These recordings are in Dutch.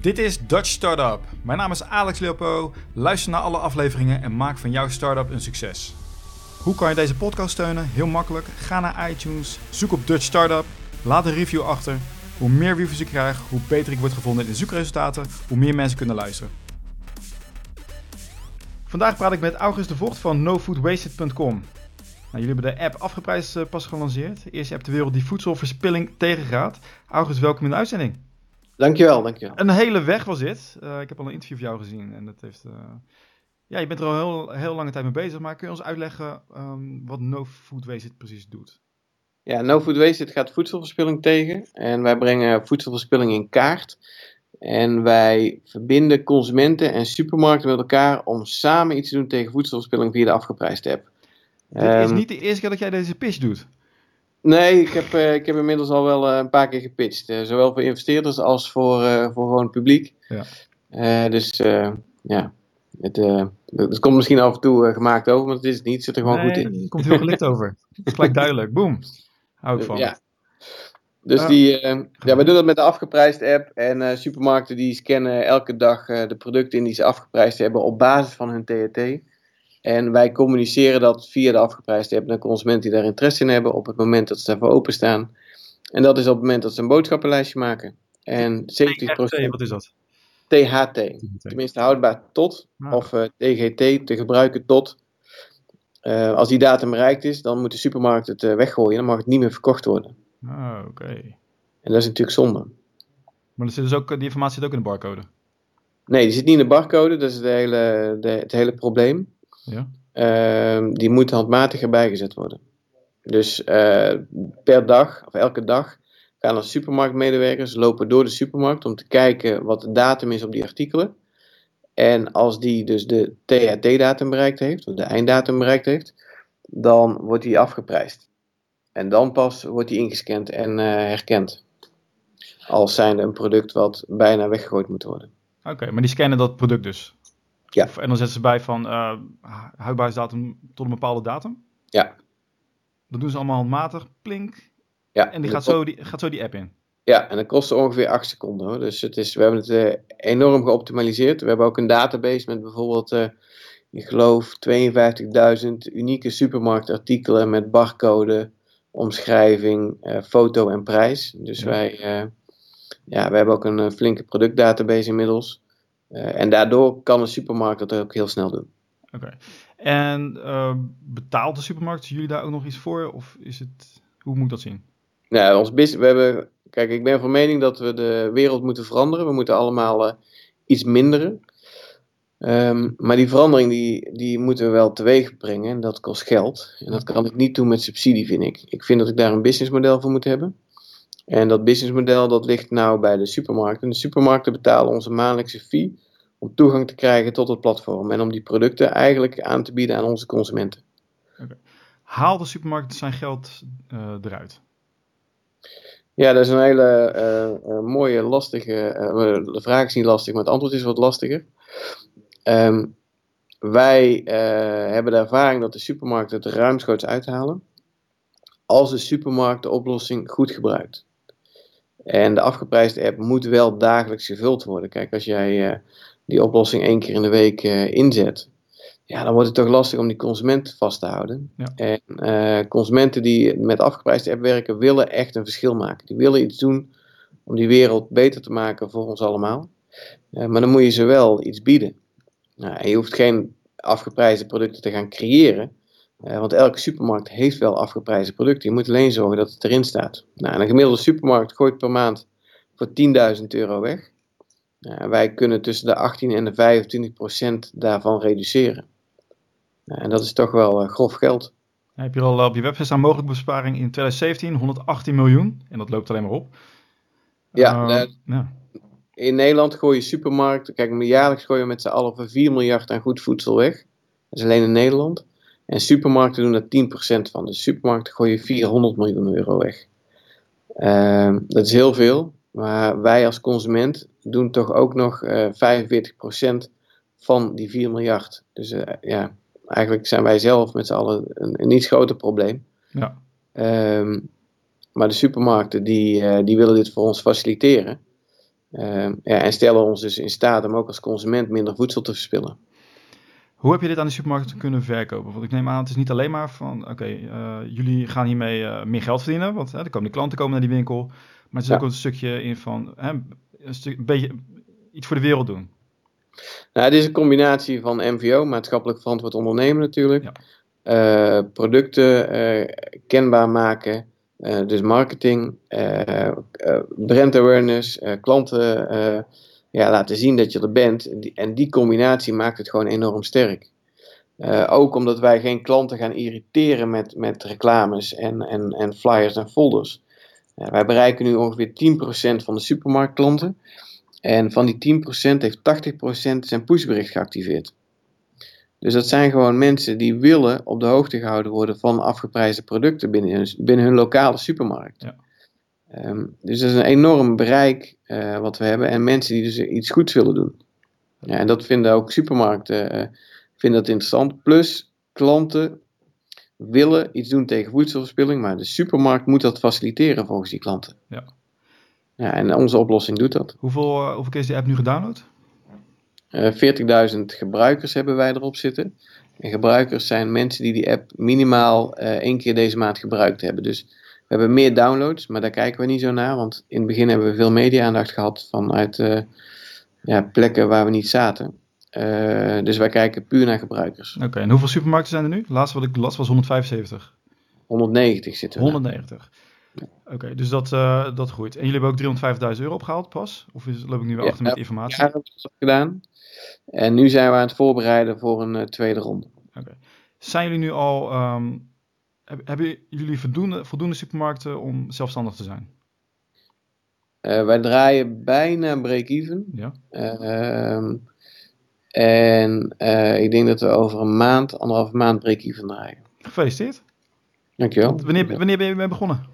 Dit is Dutch Startup. Mijn naam is Alex Leopo. Luister naar alle afleveringen en maak van jouw startup een succes. Hoe kan je deze podcast steunen? Heel makkelijk. Ga naar iTunes, zoek op Dutch Startup, laat een review achter. Hoe meer reviews ik krijg, hoe beter ik word gevonden in de zoekresultaten, hoe meer mensen kunnen luisteren. Vandaag praat ik met August de Vocht van nofoodwasted.com. Nou, jullie hebben de app Afgeprijsd eh, pas gelanceerd. Eerste app ter wereld die voedselverspilling tegengaat. August, welkom in de uitzending. Dankjewel, dankjewel. Een hele weg was dit. Uh, ik heb al een interview van jou gezien en dat heeft... Uh... Ja, je bent er al heel, heel lange tijd mee bezig, maar kun je ons uitleggen um, wat No Food Wasted precies doet? Ja, No Food Wasted gaat voedselverspilling tegen en wij brengen voedselverspilling in kaart. En wij verbinden consumenten en supermarkten met elkaar om samen iets te doen tegen voedselverspilling via de afgeprijsde app. Dit um, is niet de eerste keer dat jij deze pitch doet. Nee, ik heb, uh, ik heb inmiddels al wel uh, een paar keer gepitcht. Uh, zowel voor investeerders als voor, voor gewoon het publiek. Ja. dus ja, het, het komt misschien af en toe gemaakt over, maar het is het niet. Het zit er gewoon nee, goed in. Het komt heel gelicht over. Het is gelijk duidelijk. Boom. Hou ik van. Ja. Dus die, ja, we doen dat met de afgeprijsde app. En supermarkten die scannen elke dag de producten in die ze afgeprijsd hebben op basis van hun THT. En wij communiceren dat via de afgeprijsde app naar consumenten die daar interesse in hebben op het moment dat ze daarvoor openstaan. En dat is op het moment dat ze een boodschappenlijstje maken. En 70%. wat is dat? THT. Tenminste houdbaar tot. Ah. Of uh, TGT, te gebruiken tot. Uh, als die datum bereikt is, dan moet de supermarkt het uh, weggooien. Dan mag het niet meer verkocht worden. Ah, oké. En dat is natuurlijk zonde. Maar zit dus ook, die informatie zit ook in de barcode? Nee, die zit niet in de barcode. Dat is het hele, de, het hele probleem. Ja. Uh, die moeten handmatig erbij gezet worden. Dus uh, per dag of elke dag gaan er supermarktmedewerkers lopen door de supermarkt om te kijken wat de datum is op die artikelen. En als die dus de THT-datum bereikt heeft, of de einddatum bereikt heeft, dan wordt die afgeprijsd. En dan pas wordt die ingescand en uh, herkend. Als zijnde een product wat bijna weggegooid moet worden. Oké, maar die scannen dat product dus? Ja. Of, en dan zetten ze bij van uh, houdbaarheidsdatum tot een bepaalde datum? Ja. Dat doen ze allemaal handmatig, plink. Ja. En die gaat, zo die gaat zo die app in? Ja, en dat kost ongeveer 8 seconden hoor. Dus het is, we hebben het uh, enorm geoptimaliseerd. We hebben ook een database met bijvoorbeeld, uh, ik geloof, 52.000 unieke supermarktartikelen met barcode, omschrijving, uh, foto en prijs. Dus ja. wij, ja, we hebben ook een flinke productdatabase inmiddels. Uh, en daardoor kan een supermarkt dat ook heel snel doen. Oké. Okay. En uh, betaalt de supermarkt jullie daar ook nog iets voor? Of is het, hoe moet dat zien? Nou, ons business, we hebben, kijk, ik ben van mening dat we de wereld moeten veranderen. We moeten allemaal uh, iets minderen. Um, maar die verandering die, die moeten we wel teweeg brengen en dat kost geld. En dat kan ik niet doen met subsidie, vind ik. Ik vind dat ik daar een businessmodel voor moet hebben. En dat businessmodel dat ligt nou bij de supermarkten. De supermarkten betalen onze maandelijkse fee om toegang te krijgen tot het platform en om die producten eigenlijk aan te bieden aan onze consumenten. Okay. Haal de supermarkt zijn geld uh, eruit? Ja, dat is een hele uh, uh, mooie, lastige. de vraag is niet lastig, maar het antwoord is wat lastiger. Um, wij hebben de ervaring dat de supermarkten het ruimschoots uithalen als de supermarkt de oplossing goed gebruikt. En de afgeprijsde app moet wel dagelijks gevuld worden. Kijk, als jij uh, die oplossing één keer in de week uh, inzet, ja, dan wordt het toch lastig om die consument vast te houden. Ja. En uh, consumenten die met afgeprijsde app werken, willen echt een verschil maken. Die willen iets doen om die wereld beter te maken voor ons allemaal. maar dan moet je ze wel iets bieden. Nou, en je hoeft geen afgeprijsde producten te gaan creëren. Uh, want elke supermarkt heeft wel afgeprijsde producten. Je moet alleen zorgen dat het erin staat. Nou, en een gemiddelde supermarkt gooit per maand voor 10.000 euro weg. Uh, wij kunnen tussen de 18 en de 25 procent daarvan reduceren. Uh, en dat is toch wel grof geld. Heb je al op je website staan mogelijke besparing in 2017 118 miljoen. En dat loopt alleen maar op. Ja, ja. in Nederland gooien supermarkten, kijk, jaarlijks gooien we met z'n allen voor 4 miljard aan goed voedsel weg. Dat is alleen in Nederland. En supermarkten doen daar 10% van. Dus supermarkten gooien 400 miljoen euro weg. Uh, dat is heel veel. Maar wij als consument doen toch ook nog uh, 45% van die 4 miljard. Dus uh, ja, eigenlijk zijn wij zelf met z'n allen een, een iets groter probleem. Ja. Um, maar de supermarkten die, uh, die willen dit voor ons faciliteren. ja, en stellen ons dus in staat om ook als consument minder voedsel te verspillen. Hoe heb je dit aan de supermarkt kunnen verkopen? Want ik neem aan, het is niet alleen maar van, oké, eh, jullie gaan hiermee uh, meer geld verdienen, want hè, er komen de klanten komen naar die winkel. Maar het is ook een stukje in van, hè, een, stuk, een beetje iets voor de wereld doen. Nou, het is een combinatie van MVO, maatschappelijk verantwoord ondernemen natuurlijk. Ja. Uh, producten kenbaar maken, dus marketing, brand awareness, klanten ja, laten zien dat je er bent. En die, combinatie maakt het gewoon enorm sterk. Uh, ook omdat wij geen klanten gaan irriteren met, met reclames en, en, en flyers en folders. Uh, wij bereiken nu ongeveer 10% van de supermarktklanten. En van die 10% heeft 80% zijn pushbericht geactiveerd. Dus dat zijn gewoon mensen die willen op de hoogte gehouden worden van afgeprijsde producten binnen hun, binnen hun lokale supermarkt. Ja. Um, dus dat is een enorm bereik uh, wat we hebben en mensen die dus iets goeds willen doen. Ja, en dat vinden ook supermarkten uh, vinden dat interessant. Plus klanten willen iets doen tegen voedselverspilling, maar de supermarkt moet dat faciliteren volgens die klanten. Ja. Ja, en onze oplossing doet dat. Hoeveel, uh, hoeveel keer is die app nu gedownload? 40.000 gebruikers hebben wij erop zitten. En gebruikers zijn mensen die die app minimaal één keer deze maand gebruikt hebben. Dus hebben meer downloads, maar daar kijken we niet zo naar. Want in het begin hebben we veel media-aandacht gehad vanuit uh, ja, plekken waar we niet zaten. Uh, dus wij kijken puur naar gebruikers. Oké, en hoeveel supermarkten zijn er nu? Laatst wat ik las was 175. 190 zitten we. 190. Oké, dus dat, uh, dat groeit. En jullie hebben ook 350.000 euro opgehaald pas? Of is, loop ik nu weer ja, achter met informatie? Ja, hebben we dat gedaan. En nu zijn we aan het voorbereiden voor een tweede ronde. Oké. Zijn jullie nu al um, hebben jullie voldoende, voldoende supermarkten om zelfstandig te zijn? Uh, wij draaien bijna break-even. Ja. Uh, en uh, ik denk dat we over een maand, anderhalve maand break-even draaien. Gefeliciteerd. Dankjewel. Wanneer, wanneer ben je mee begonnen?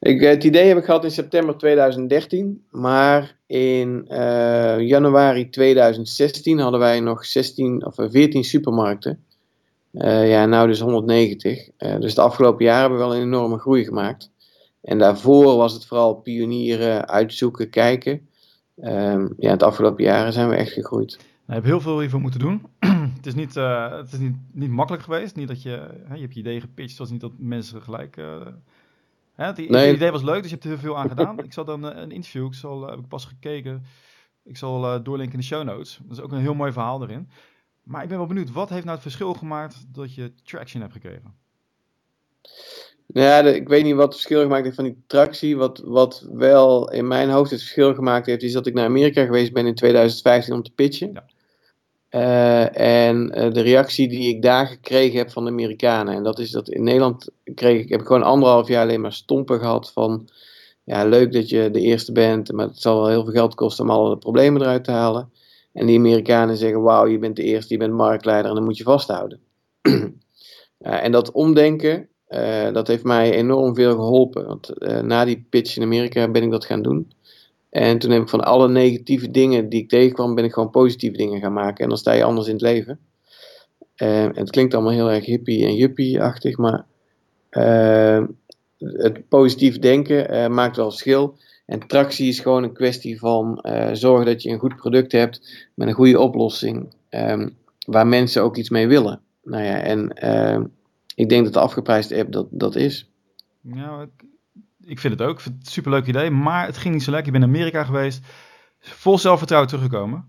Ik, het idee heb ik gehad in september 2013, maar in januari 2016 hadden wij nog 16 of 14 supermarkten. Uh, ja, nou dus 190. Uh, eh, dus de afgelopen jaren hebben we wel een enorme groei gemaakt. En daarvoor was het vooral pionieren, uitzoeken, kijken. Um, ja, het afgelopen jaren zijn we echt gegroeid. Nou, je hebt heel veel hiervoor moeten doen. het is, niet, uh, het is niet, niet makkelijk geweest. Niet dat je, hè, je hebt je idee gepitcht, het was niet dat mensen gelijk... Hè, het, nee. idee was leuk, dus je hebt er heel veel aan gedaan. ik zal dan een interview, ik zal, heb ik pas gekeken. Ik zal doorlinken in de show notes. Dat is ook een heel mooi verhaal erin. Maar ik ben wel benieuwd, wat heeft nou het verschil gemaakt dat je traction hebt gekregen? Ja, ik weet niet wat het verschil gemaakt heeft van die tractie. Wat, wat wel in mijn hoofd het verschil gemaakt heeft, is dat ik naar Amerika geweest ben in 2015 om te pitchen. Ja. Uh, en uh, de reactie die ik daar gekregen heb van de Amerikanen. En dat is dat in Nederland kreeg ik, heb ik gewoon anderhalf jaar alleen maar stompen gehad van. Ja, leuk dat je de eerste bent, maar het zal wel heel veel geld kosten om alle problemen eruit te halen. En die Amerikanen zeggen: Wauw, je bent de eerste, je bent marktleider en dan moet je vasthouden. uh, en dat omdenken, uh, dat heeft mij enorm veel geholpen. Want uh, na die pitch in Amerika ben ik dat gaan doen. En toen heb ik van alle negatieve dingen die ik tegenkwam, ben ik gewoon positieve dingen gaan maken. En dan sta je anders in het leven. het klinkt allemaal heel erg hippie en juppie-achtig, maar het positief denken maakt wel verschil. En tractie is gewoon een kwestie van uh, zorgen dat je een goed product hebt met een goede oplossing, um, waar mensen ook iets mee willen. Nou ja, en uh, ik denk dat de afgeprijsde app dat, dat is. Nou, ik, ik vind het ook. Ik vind het een superleuk idee, maar het ging niet zo lekker. Je bent in Amerika geweest, vol zelfvertrouwen teruggekomen.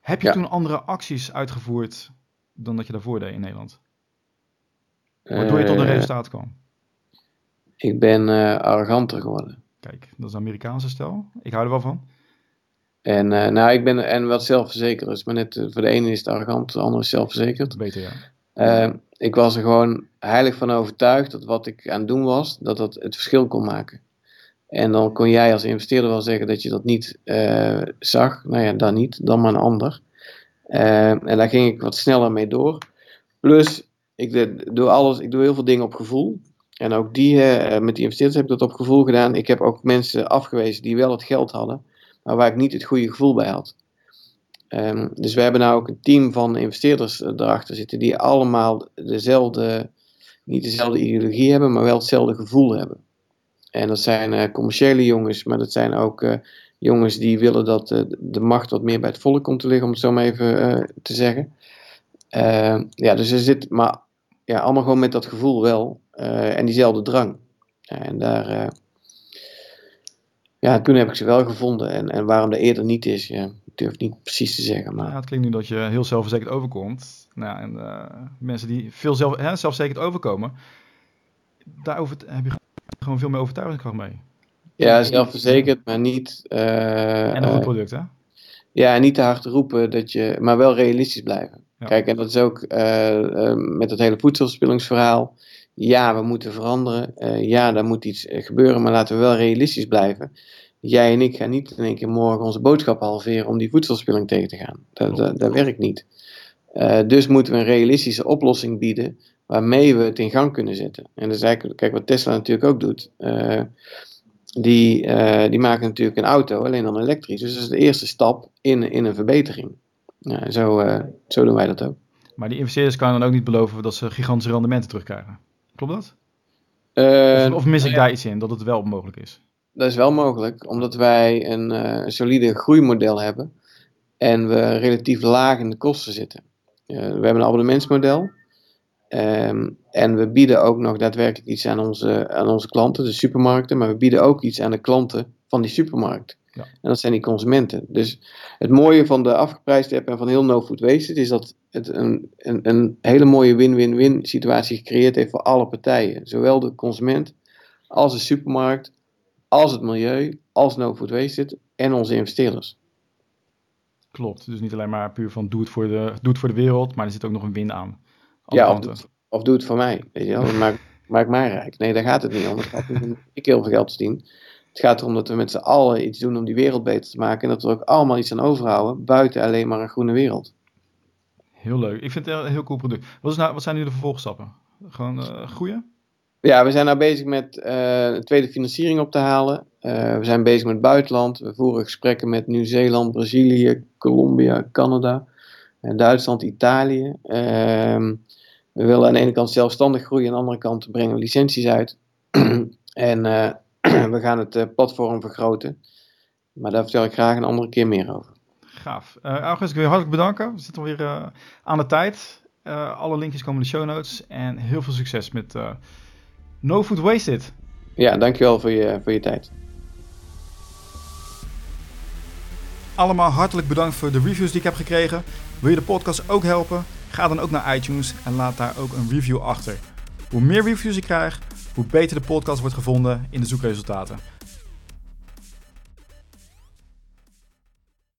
Heb je toen andere acties uitgevoerd dan dat je daarvoor deed in Nederland? Waardoor je tot een eh, resultaat kwam? Ik ben uh, arroganter geworden. Kijk, dat is Amerikaanse stijl. Ik hou er wel van. En, uh, nou, ik ben en wat zelfverzekerd. Dus maar net uh, voor de ene is het arrogant, de andere is zelfverzekerd. Beter, ja. Uh, ik was er gewoon heilig van overtuigd dat wat ik aan het doen was, dat dat het verschil kon maken. En dan kon jij als investeerder wel zeggen dat je dat niet zag. Nou ja, dan niet, dan maar een ander. en daar ging ik wat sneller mee door. Plus, ik doe, alles, ik doe heel veel dingen op gevoel. En ook die, uh, met die investeerders heb ik dat op gevoel gedaan. Ik heb ook mensen afgewezen die wel het geld hadden, maar waar ik niet het goede gevoel bij had. Um, dus we hebben nou ook een team van investeerders uh, erachter zitten die allemaal dezelfde, niet dezelfde ideologie hebben, maar wel hetzelfde gevoel hebben. En dat zijn commerciële jongens, maar dat zijn ook jongens die willen dat de macht wat meer bij het volk komt te liggen, om het zo maar even te zeggen. ja, dus er zit, maar ja, allemaal gewoon met dat gevoel wel. En diezelfde drang. en daar, ja, toen heb ik ze wel gevonden. En, en waarom dat eerder niet is, ja, durf ik niet precies te zeggen. Maar... Ja, het klinkt nu dat je heel zelfverzekerd overkomt. Nou, en mensen die veel zelf, hè, zelfverzekerd overkomen, daarover heb je gewoon veel meer overtuigingskracht mee. Ja, zelfverzekerd, maar niet... Uh, en een goed product, hè? Ja, niet te hard roepen, dat je, maar wel realistisch blijven. Kijk, en dat is ook uh, met het hele voedselverspillingsverhaal. Ja, we moeten veranderen. ja, daar moet iets gebeuren, maar laten we wel realistisch blijven. Jij en ik gaan niet in één keer morgen onze boodschappen halveren om die voedselverspilling tegen te gaan. Dat, dat, dat werkt niet. dus moeten we een realistische oplossing bieden waarmee we het in gang kunnen zetten. En dat is eigenlijk, kijk wat Tesla natuurlijk ook doet. Uh, die, uh, die maken natuurlijk een auto, alleen dan elektrisch. Dus dat is de eerste stap in, in een verbetering. Nou, zo, zo doen wij dat ook. Maar die investeerders kan dan ook niet beloven dat ze gigantische rendementen terugkrijgen. Klopt dat? Of, of, mis ik nou daar iets in, dat het wel mogelijk is? Dat is wel mogelijk, omdat wij een, een solide groeimodel hebben en we relatief laag in de kosten zitten. we hebben een abonnementsmodel. Ehm, en we bieden ook nog daadwerkelijk iets aan onze, aan onze klanten, de supermarkten, maar we bieden ook iets aan de klanten van die supermarkt. Ja. En dat zijn die consumenten. Dus het mooie van de afgeprijsde app en van heel No Food Wasted is dat het een, een, een hele mooie win-win-win situatie gecreëerd heeft voor alle partijen. Zowel de consument als de supermarkt, als het milieu, als No Food Wasted en onze investeerders. Klopt, dus niet alleen maar puur van doe het voor de, doe het voor de wereld, maar er zit ook nog een win aan ja, of, of, doe het voor mij. Weet je wel? Maak, maak mij rijk. Nee, daar gaat het niet om. Ik heel veel geld te verdienen. Het gaat erom dat we met z'n allen iets doen om die wereld beter te maken. En dat we er ook allemaal iets aan overhouden. Buiten alleen maar een groene wereld. Heel leuk. Ik vind het een heel cool product. Wat, is nou, wat zijn nu de vervolgstappen? Gewoon uh, groeien? Ja, we zijn nou bezig met uh, een tweede financiering op te halen. Uh, we zijn bezig met het buitenland. We voeren gesprekken met Nieuw-Zeeland, Brazilië, Colombia, Canada, en Duitsland, Italië. Ehm we willen aan de ene kant zelfstandig groeien, aan de andere kant brengen we licenties uit. en we gaan het uh, platform vergroten. Maar daar vertel ik graag een andere keer meer over. Gaaf. Uh, August, ik wil je hartelijk bedanken. We zitten alweer aan de tijd. alle linkjes komen in de show notes. En heel veel succes met No Food Wasted. Ja, dankjewel voor je, voor je tijd. Allemaal hartelijk bedankt voor de reviews die ik heb gekregen. Wil je de podcast ook helpen? Ga dan ook naar iTunes en laat daar ook een review achter. Hoe meer reviews ik krijg, hoe beter de podcast wordt gevonden in de zoekresultaten.